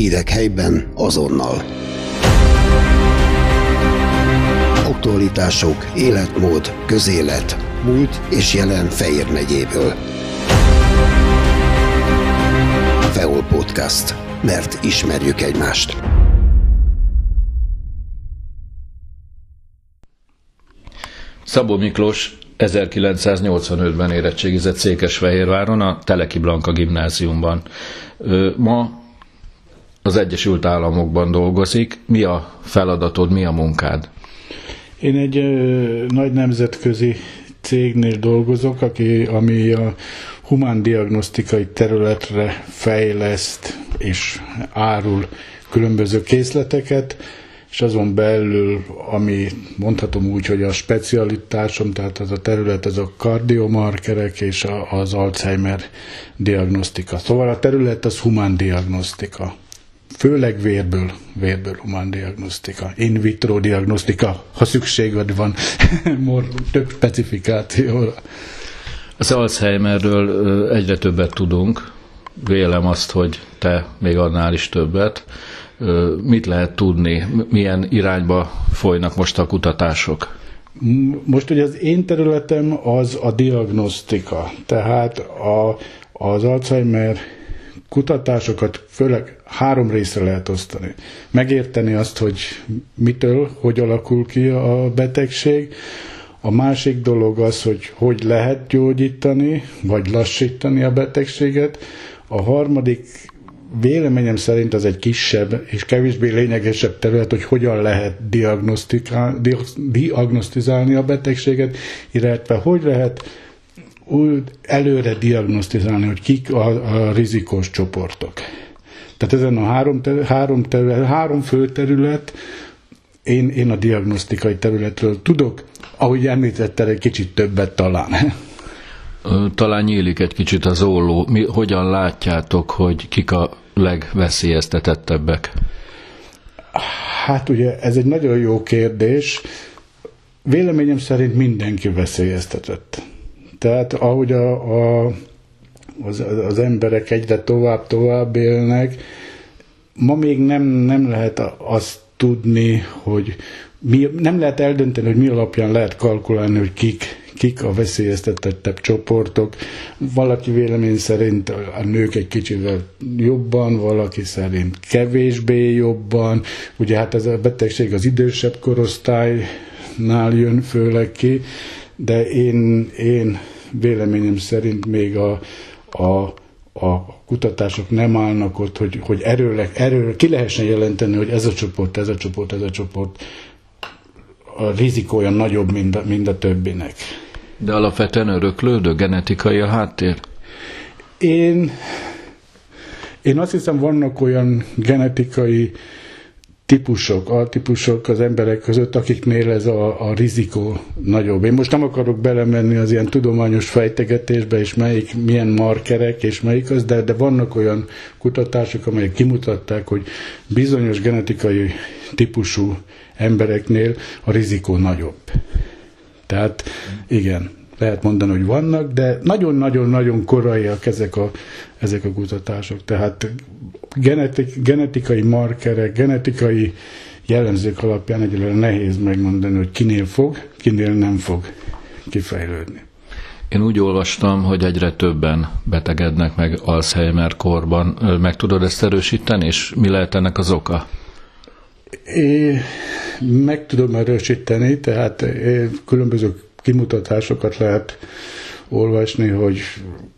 Hírek helyben azonnal. Aktualitások, életmód, közélet, múlt és jelen Fejér megyéből. Feol Podcast. Mert ismerjük egymást. Szabó Miklós 1985-ben érettségizett Székesfehérváron a Teleki Blanka gimnáziumban. Ma az Egyesült Államokban dolgozik. Mi a feladatod, mi a munkád? Én egy ö, nagy nemzetközi cégnél dolgozok, aki, ami a humán diagnosztikai területre fejleszt és árul különböző készleteket, és azon belül, ami mondhatom úgy, hogy a specialitásom, tehát az a terület, az a kardiomarkerek és az Alzheimer diagnosztika. Szóval a terület az humán diagnosztika. Főleg vérből, vérből humán diagnosztika, in vitro diagnosztika, ha szükséged van több specifikációra. Az Alzheimerről egyre többet tudunk, vélem azt, hogy te még annál is többet. Mit lehet tudni, milyen irányba folynak most a kutatások? Most ugye az én területem az a diagnosztika, tehát a, az Alzheimer kutatásokat főleg három részre lehet osztani. Megérteni azt, hogy mitől, hogy alakul ki a betegség, a másik dolog az, hogy hogy lehet gyógyítani, vagy lassítani a betegséget. A harmadik véleményem szerint az egy kisebb és kevésbé lényegesebb terület, hogy hogyan lehet diagnosztizálni a betegséget, illetve hogy lehet előre diagnosztizálni, hogy kik a, a rizikós csoportok. Tehát ezen a három, ter, három, terület, három fő terület, én, én a diagnosztikai területről tudok, ahogy említetted, egy kicsit többet talán. Talán nyílik egy kicsit az olló. Mi, hogyan látjátok, hogy kik a legveszélyeztetettebbek? Hát ugye ez egy nagyon jó kérdés. Véleményem szerint mindenki veszélyeztetett. Tehát ahogy a, a, az, az emberek egyre tovább-tovább élnek, ma még nem, nem lehet azt tudni, hogy mi, nem lehet eldönteni, hogy mi alapján lehet kalkulálni, hogy kik, kik a veszélyeztetettebb csoportok. Valaki vélemény szerint a nők egy kicsivel jobban, valaki szerint kevésbé jobban. Ugye hát ez a betegség az idősebb korosztálynál jön főleg ki, de én, én véleményem szerint még a, a a kutatások nem állnak ott, hogy, hogy erőleg, erőleg ki lehessen jelenteni, hogy ez a csoport, ez a csoport, ez a csoport a rizikója nagyobb, mint a, mint a többinek. De alapvetően öröklődő, genetikai a háttér? Én, én azt hiszem, vannak olyan genetikai típusok, altípusok az emberek között, akiknél ez a, a rizikó nagyobb. Én most nem akarok belemenni az ilyen tudományos fejtegetésbe, és melyik, milyen markerek, és melyik az, de, de vannak olyan kutatások, amelyek kimutatták, hogy bizonyos genetikai típusú embereknél a rizikó nagyobb. Tehát igen, lehet mondani, hogy vannak, de nagyon-nagyon-nagyon koraiak ezek a, ezek a kutatások. Tehát genetik, genetikai markerek, genetikai jellemzők alapján egyelőre nehéz megmondani, hogy kinél fog, kinél nem fog kifejlődni. Én úgy olvastam, hogy egyre többen betegednek meg Alzheimer korban. Meg tudod ezt erősíteni, és mi lehet ennek az oka? É, meg tudom erősíteni, tehát különböző kimutatásokat lehet olvasni, hogy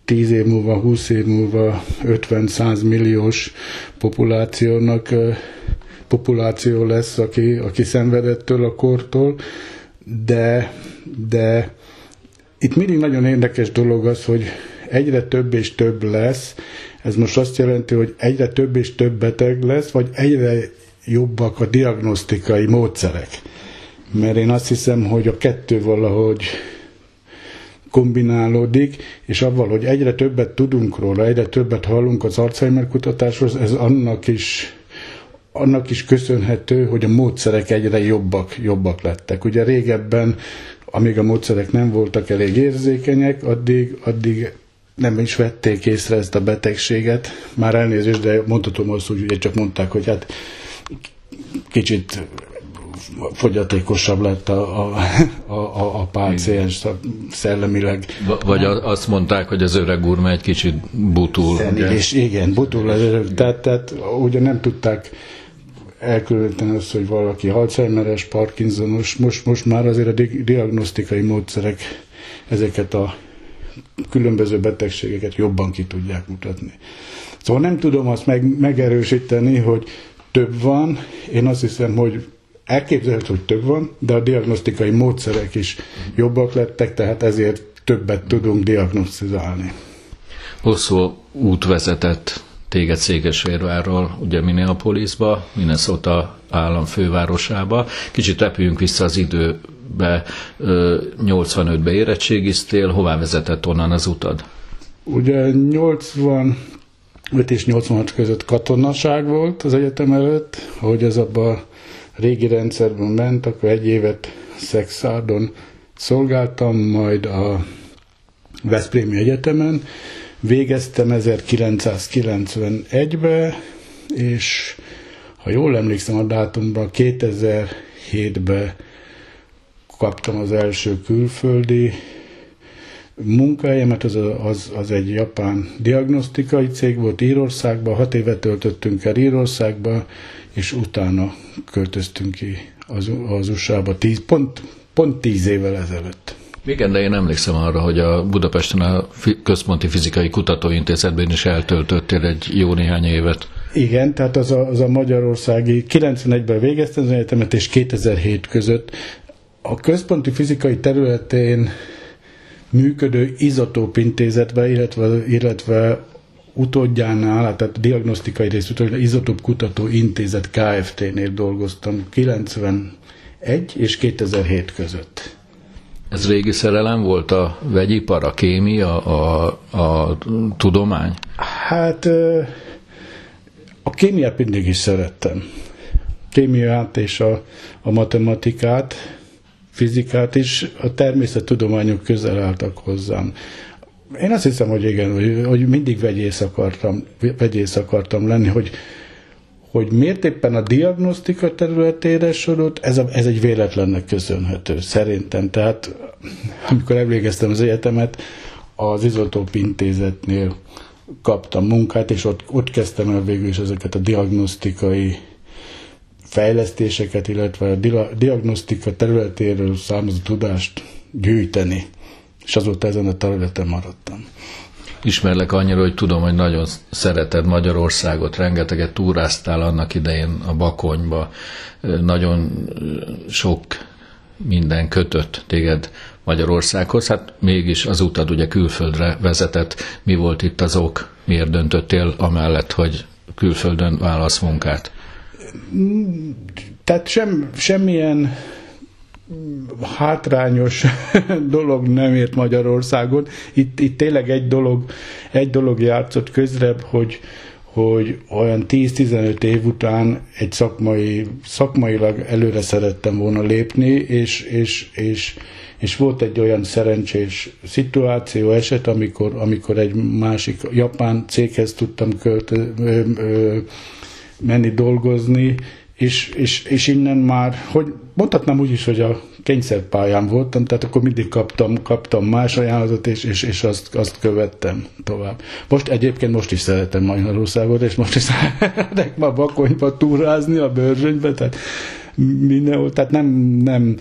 10 év múlva, 20 év múlva 50-100 milliós populációnak populáció lesz, aki, aki szenvedettől a kortól, de, de itt mindig nagyon érdekes dolog az, hogy egyre több és több lesz. Ez most azt jelenti, hogy egyre több és több beteg lesz, vagy egyre jobbak a diagnosztikai módszerek. Mert én azt hiszem, hogy a kettő valahogy kombinálódik, és avval, hogy egyre többet tudunk róla, egyre többet hallunk az Alzheimer kutatásról, ez annak is annak is köszönhető, hogy a módszerek egyre jobbak, jobbak lettek. Ugye régebben, amíg a módszerek nem voltak elég érzékenyek, addig, addig nem is vették észre ezt a betegséget. Már elnézést, de mondhatom azt úgy, ugye csak mondták, hogy hát kicsit fogyatékosabb lett a, a, a, a páciens szellemileg. Vagy azt mondták, hogy az öreg úr egy kicsit butul. És igen, butul az öreg. Tehát, tehát ugye nem tudták elkülöníteni azt, hogy valaki Alzheimeres, Parkinsonos, most, most már azért a diagnosztikai módszerek ezeket a különböző betegségeket jobban ki tudják mutatni. Szóval nem tudom azt meg, megerősíteni, hogy több van. Én azt hiszem, hogy elképzelhető, hogy több van, de a diagnosztikai módszerek is jobbak lettek, tehát ezért többet tudunk diagnosztizálni. Hosszú út vezetett téged Székesfehérvárról, ugye Minneapolisba, Minnesota állam fővárosába. Kicsit repüljünk vissza az időbe, 85-be érettségiztél, hová vezetett onnan az utad? Ugye 85 és 86 között katonaság volt az egyetem előtt, ahogy ez abban régi rendszerben ment, akkor egy évet Szexárdon szolgáltam, majd a Veszprémi Egyetemen, Végeztem 1991-be, és ha jól emlékszem a dátumra, 2007-ben kaptam az első külföldi munkahelyemet, az, az, az egy japán diagnosztikai cég volt Írországban, hat évet töltöttünk el Írországba, és utána költöztünk ki az, az USA-ba, tíz, pont, pont tíz évvel ezelőtt. Igen, de én emlékszem arra, hogy a Budapesten a Központi Fizikai Kutatóintézetben is eltöltöttél egy jó néhány évet. Igen, tehát az a, az a magyarországi 91-ben végeztem az egyetemet, és 2007 között a központi fizikai területén működő izotópintézetbe, illetve, illetve utódjánál, tehát a diagnosztikai rész utódjánál, Izotóp Kutató Intézet Kft-nél dolgoztam 91 és 2007 között. Ez régi szerelem volt a vegyipar, a kémia, a, a tudomány? Hát a kémiát mindig is szerettem. Kémiát és a, a matematikát, fizikát is, a természettudományok közel álltak hozzám. Én azt hiszem, hogy igen, hogy, hogy mindig vegyész akartam, vegyész akartam lenni, hogy, hogy miért éppen a diagnosztika területére sorult, ez, a, ez egy véletlennek köszönhető, szerintem. Tehát amikor elvégeztem az egyetemet, az Izotóp intézetnél kaptam munkát, és ott, ott kezdtem el végül is ezeket a diagnosztikai fejlesztéseket, illetve a diagnosztika területéről származó tudást gyűjteni. És azóta ezen a területen maradtam ismerlek annyira, hogy tudom, hogy nagyon szereted Magyarországot, rengeteget túráztál annak idején a Bakonyba, nagyon sok minden kötött téged Magyarországhoz, hát mégis az utad ugye külföldre vezetett. Mi volt itt az ok? Miért döntöttél amellett, hogy külföldön válasz munkát? Tehát sem, semmilyen hátrányos dolog nem ért Magyarországon. Itt, itt tényleg egy dolog, egy dolog játszott közrebb, hogy, hogy olyan 10-15 év után egy szakmai, szakmailag előre szerettem volna lépni, és, és, és, és volt egy olyan szerencsés szituáció, eset, amikor, amikor egy másik japán céghez tudtam költ, menni dolgozni, és, és, és innen már, hogy mondhatnám úgy is, hogy a kényszerpályán voltam, tehát akkor mindig kaptam, kaptam más ajánlatot, és, és, és azt, azt követtem tovább. Most egyébként most is szeretem Magyarországot, és most is szeretek ma Bakonyba túrázni, a Börzsönybe, tehát mindenhol, tehát nem, nem,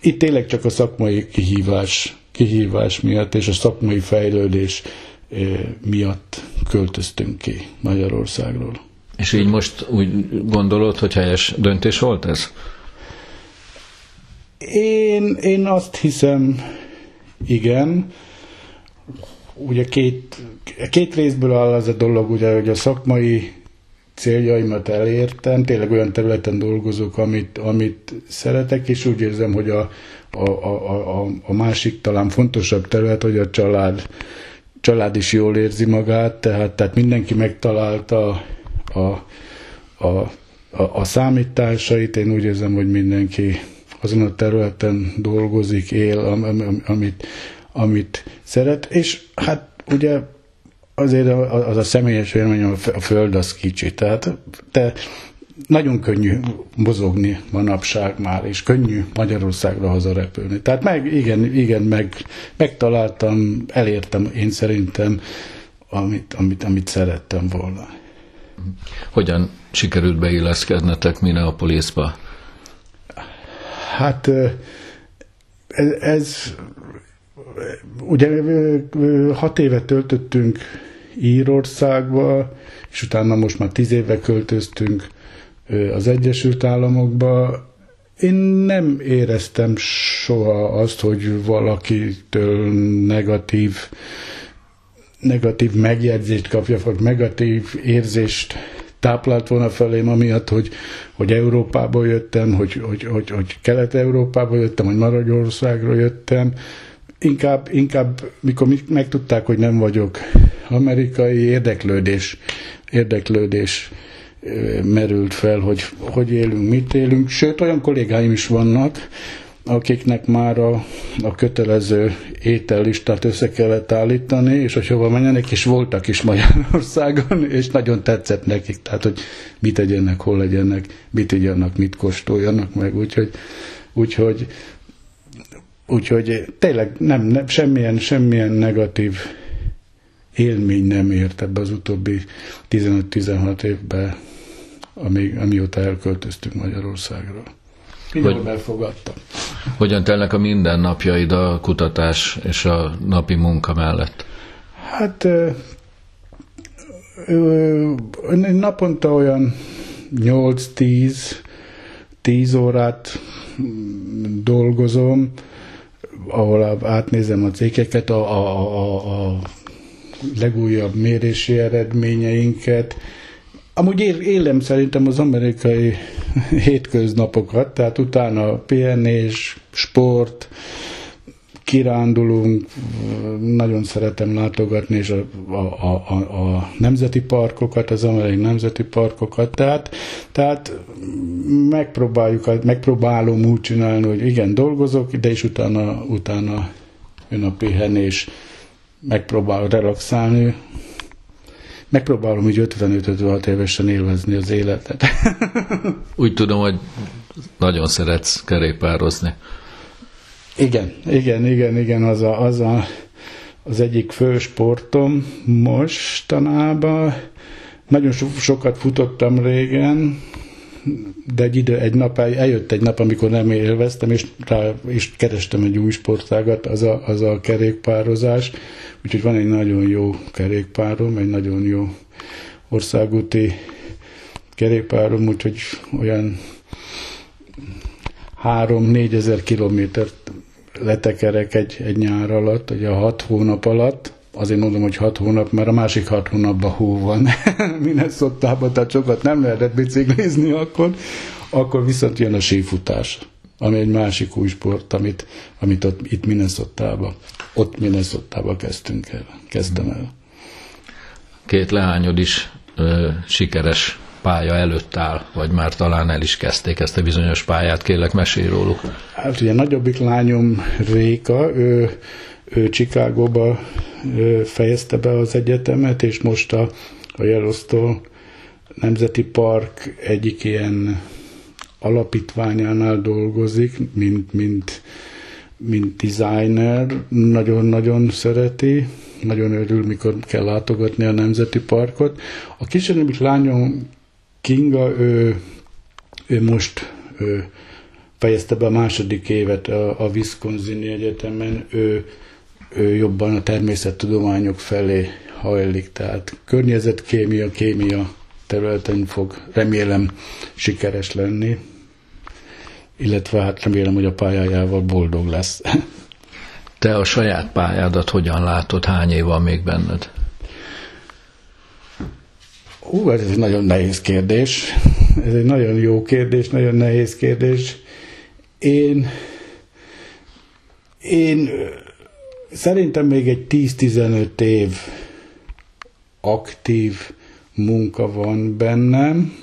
itt tényleg csak a szakmai kihívás, kihívás miatt, és a szakmai fejlődés eh, miatt költöztünk ki Magyarországról. És így most úgy gondolod, hogy helyes döntés volt ez? Én, én azt hiszem, igen. Ugye két, két részből áll az a dolog, ugye, hogy a szakmai céljaimat elértem, tényleg olyan területen dolgozok, amit, amit szeretek, és úgy érzem, hogy a, a, a, a, a másik talán fontosabb terület, hogy a család, család is jól érzi magát, tehát, tehát mindenki megtalálta a, a, a, a számításait, én úgy érzem, hogy mindenki azon a területen dolgozik, él, am, am, amit, amit szeret, és hát ugye azért az a személyes élményem, a föld az kicsi, tehát te nagyon könnyű mozogni manapság már, és könnyű Magyarországra hazarepülni. Tehát meg, igen, igen, meg, megtaláltam, elértem én szerintem, amit, amit, amit szerettem volna. Hogyan sikerült beilleszkednetek Minneapolisba? Hát ez, ez ugye hat évet töltöttünk Írországba, és utána most már tíz éve költöztünk az Egyesült Államokba. Én nem éreztem soha azt, hogy valakitől negatív negatív megjegyzést kapja, vagy negatív érzést táplált volna felém, amiatt, hogy, hogy Európából jöttem, hogy, hogy, hogy, hogy Kelet-Európából jöttem, hogy Magyarországról jöttem. Inkább, inkább, mikor megtudták, hogy nem vagyok amerikai, érdeklődés, érdeklődés merült fel, hogy hogy élünk, mit élünk. Sőt, olyan kollégáim is vannak, akiknek már a, a kötelező étellistát össze kellett állítani, és hogy hova menjenek, és voltak is Magyarországon, és nagyon tetszett nekik, tehát hogy mit tegyenek, hol legyenek, mit tegyenek, mit kóstoljanak meg, úgyhogy, úgyhogy, úgyhogy tényleg nem, nem, semmilyen, semmilyen negatív élmény nem ért ebbe az utóbbi 15-16 évben, amíg, amióta elköltöztünk Magyarországra. Mindenhol hogy, befogadtam. Hogyan telnek a mindennapjaid a kutatás és a napi munka mellett? Hát ö, ö, naponta olyan 8-10 10 órát dolgozom, ahol átnézem a cégeket, a, a, a, a legújabb mérési eredményeinket, Amúgy élem szerintem az amerikai hétköznapokat, tehát utána pihenés, sport, kirándulunk, nagyon szeretem látogatni és a, a, a, a nemzeti parkokat, az amerikai nemzeti parkokat, tehát, tehát megpróbáljuk, megpróbálom úgy csinálni, hogy igen, dolgozok, de is utána, utána jön a pihenés, megpróbál relaxálni, megpróbálom úgy 55-56 évesen élvezni az életet. úgy tudom, hogy nagyon szeretsz kerékpározni. Igen, igen, igen, igen, az a, az, a, az egyik fő sportom mostanában. Nagyon so, sokat futottam régen, de egy, idő, egy nap, eljött egy nap, amikor nem élveztem, és, rá, és kerestem egy új sportágat, az a, az a kerékpározás. Úgyhogy van egy nagyon jó kerékpárom, egy nagyon jó országúti kerékpárom, úgyhogy olyan 3-4 ezer kilométert letekerek egy, egy nyár alatt, ugye a hat hónap alatt, azért mondom, hogy hat hónap, mert a másik hat hónapban hó van Minnesotában, tehát sokat nem lehetett biciklizni akkor, akkor viszont jön a sífutás, ami egy másik új sport, amit, amit ott, itt Minnesotában, ott Minnesotában kezdtünk el, kezdtem el. Két leányod is ö, sikeres pálya előtt áll, vagy már talán el is kezdték ezt a bizonyos pályát, kérlek mesélj róluk. Hát ugye nagyobbik lányom Réka, ő, ő Chicagóba fejezte be az egyetemet, és most a, a Yellowstone Nemzeti Park egyik ilyen alapítványánál dolgozik, mint, mint, mint designer, nagyon-nagyon szereti, nagyon örül, mikor kell látogatni a Nemzeti Parkot. A kisebbik lányom Kinga, ő, ő most ő fejezte be a második évet a, a Wisconsin Egyetemen, ő jobban a természettudományok felé hajlik, tehát környezetkémia, kémia területen fog remélem sikeres lenni, illetve hát remélem, hogy a pályájával boldog lesz. Te a saját pályádat hogyan látod, hány év van még benned? Hú, ez egy nagyon nehéz kérdés. Ez egy nagyon jó kérdés, nagyon nehéz kérdés. Én, én Szerintem még egy 10-15 év aktív munka van bennem.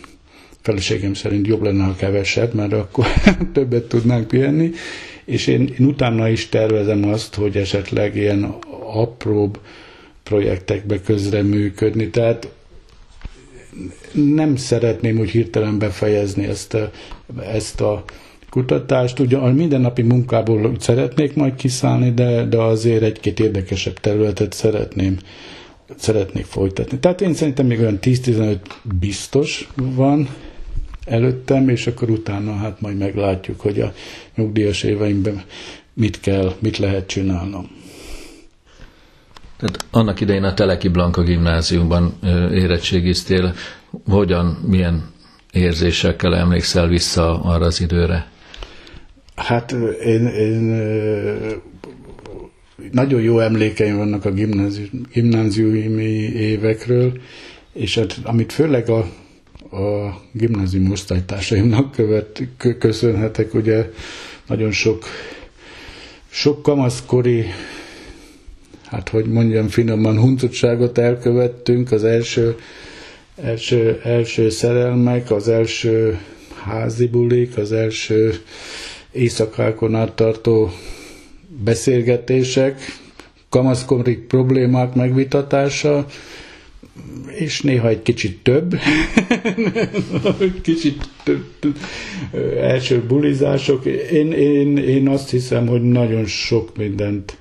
Feleségem szerint jobb lenne, ha kevesebb, mert akkor többet tudnánk pihenni. És én, én utána is tervezem azt, hogy esetleg ilyen apróbb projektekbe közreműködni. Tehát nem szeretném úgy hirtelen befejezni ezt a, ezt a kutatást. Ugyan a mindennapi munkából szeretnék majd kiszállni, de, de azért egy-két érdekesebb területet szeretném szeretnék folytatni. Tehát én szerintem még olyan 10-15 biztos van előttem, és akkor utána hát majd meglátjuk, hogy a nyugdíjas éveimben mit kell, mit lehet csinálnom. Tehát annak idején a Teleki Blanka gimnáziumban érettségiztél, hogyan, milyen érzésekkel emlékszel vissza arra az időre? Hát én, én nagyon jó emlékeim vannak a gimnáziumi évekről, és hát, amit főleg a, a gimnázium osztálytársaimnak követ, köszönhetek, ugye nagyon sok, sok kamaszkori hát hogy mondjam finoman, huncutságot elkövettünk, az első, első, első szerelmek, az első házi bulik, az első éjszakákon át tartó beszélgetések, kamaszkorik problémák megvitatása, és néha egy kicsit több, kicsit több, első bulizások. Én, én, én azt hiszem, hogy nagyon sok mindent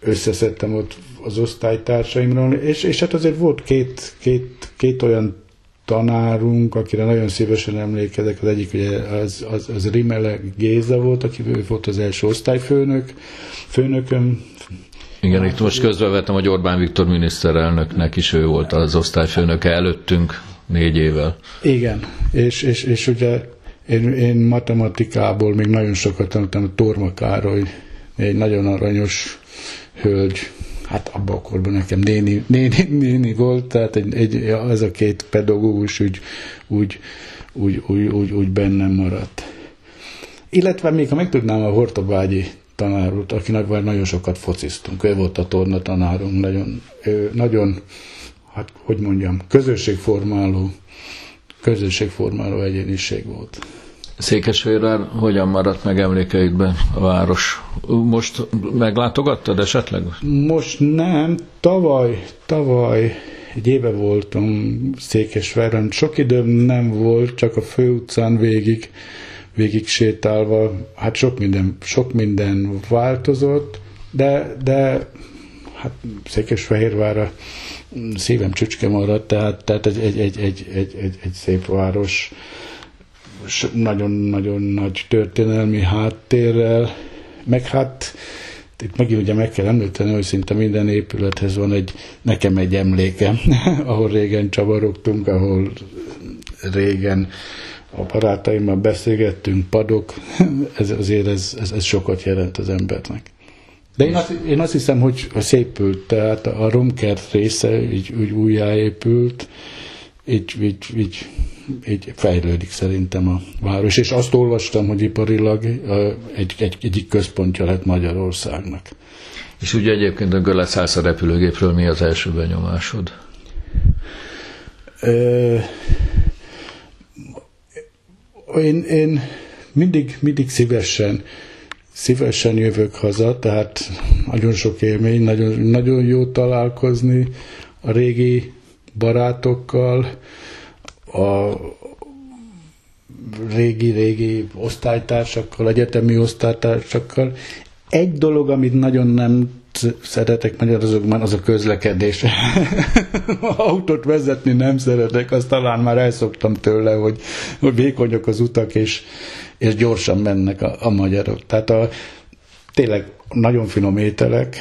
összeszedtem ott az osztálytársaimról, és, és hát azért volt két, két, két olyan tanárunk, akire nagyon szívesen emlékezek, az egyik ugye az, az, az Rimele Géza volt, aki volt az első osztályfőnök, főnököm. Igen, itt most közbevettem, hogy Orbán Viktor miniszterelnöknek is ő volt az osztályfőnöke előttünk négy évvel. Igen, és, és, és ugye én, én matematikából még nagyon sokat tanultam, Torma Károly, egy nagyon aranyos hölgy, hát abban a korban nekem néni, néni, néni volt, tehát egy, egy, az a két pedagógus úgy, úgy, úgy, úgy, úgy, úgy bennem maradt. Illetve még ha megtudnám a Hortobágyi tanárot, akinek már nagyon sokat fociztunk, ő volt a torna tanárunk, nagyon, nagyon hát hogy mondjam, közösségformáló, közösségformáló egyéniség volt. Székesfehérvár hogyan maradt meg emlékeidben a város? Most meglátogattad esetleg? Most nem, tavaly, tavaly egy éve voltam Székesfehérváron. Sok időm nem volt, csak a főutcán végig, végig sétálva. Hát sok minden, sok minden változott, de, de hát Székesfehérvárra szívem csücske maradt, tehát, tehát egy, egy, egy, egy, egy, egy szép város nagyon-nagyon nagy történelmi háttérrel, meg hát itt megint ugye meg kell említeni, hogy szinte minden épülethez van egy, nekem egy emléke, ahol régen csavarogtunk, ahol régen a barátaimmal beszélgettünk, padok, ez, azért ez, ez, ez sokat jelent az embernek. De én azt, én azt hiszem, hogy szépült, tehát a romkert része így, úgy újjáépült, így, így, így így fejlődik szerintem a város. És azt olvastam, hogy iparilag egy, egy, egyik központja lett Magyarországnak. És ugye egyébként, amikor leszállsz a repülőgépről, mi az első benyomásod? Ö, én, én mindig, mindig szívesen, szívesen jövök haza, tehát nagyon sok élmény, nagyon, nagyon jó találkozni a régi barátokkal, a régi-régi osztálytársakkal, egyetemi osztálytársakkal. Egy dolog, amit nagyon nem szeretek magyarazokban, az a közlekedés. Autót vezetni nem szeretek, azt talán már elszoktam tőle, hogy, hogy vékonyok az utak, és, és gyorsan mennek a, a magyarok. Tehát a, tényleg nagyon finom ételek,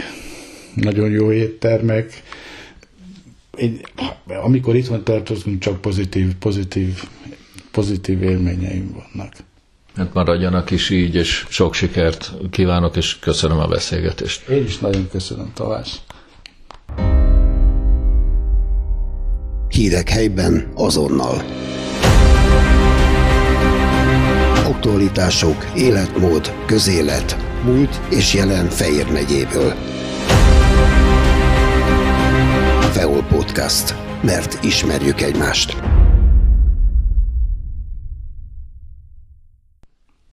nagyon jó éttermek, én, amikor itt van tartozunk, csak pozitív, pozitív, pozitív élményeim vannak. Hát maradjanak is így, és sok sikert kívánok, és köszönöm a beszélgetést. Én is nagyon köszönöm, Tavás. Hírek helyben azonnal. Aktualitások, életmód, közélet, múlt és jelen Fejér megyéből. Feol Podcast, mert ismerjük egymást.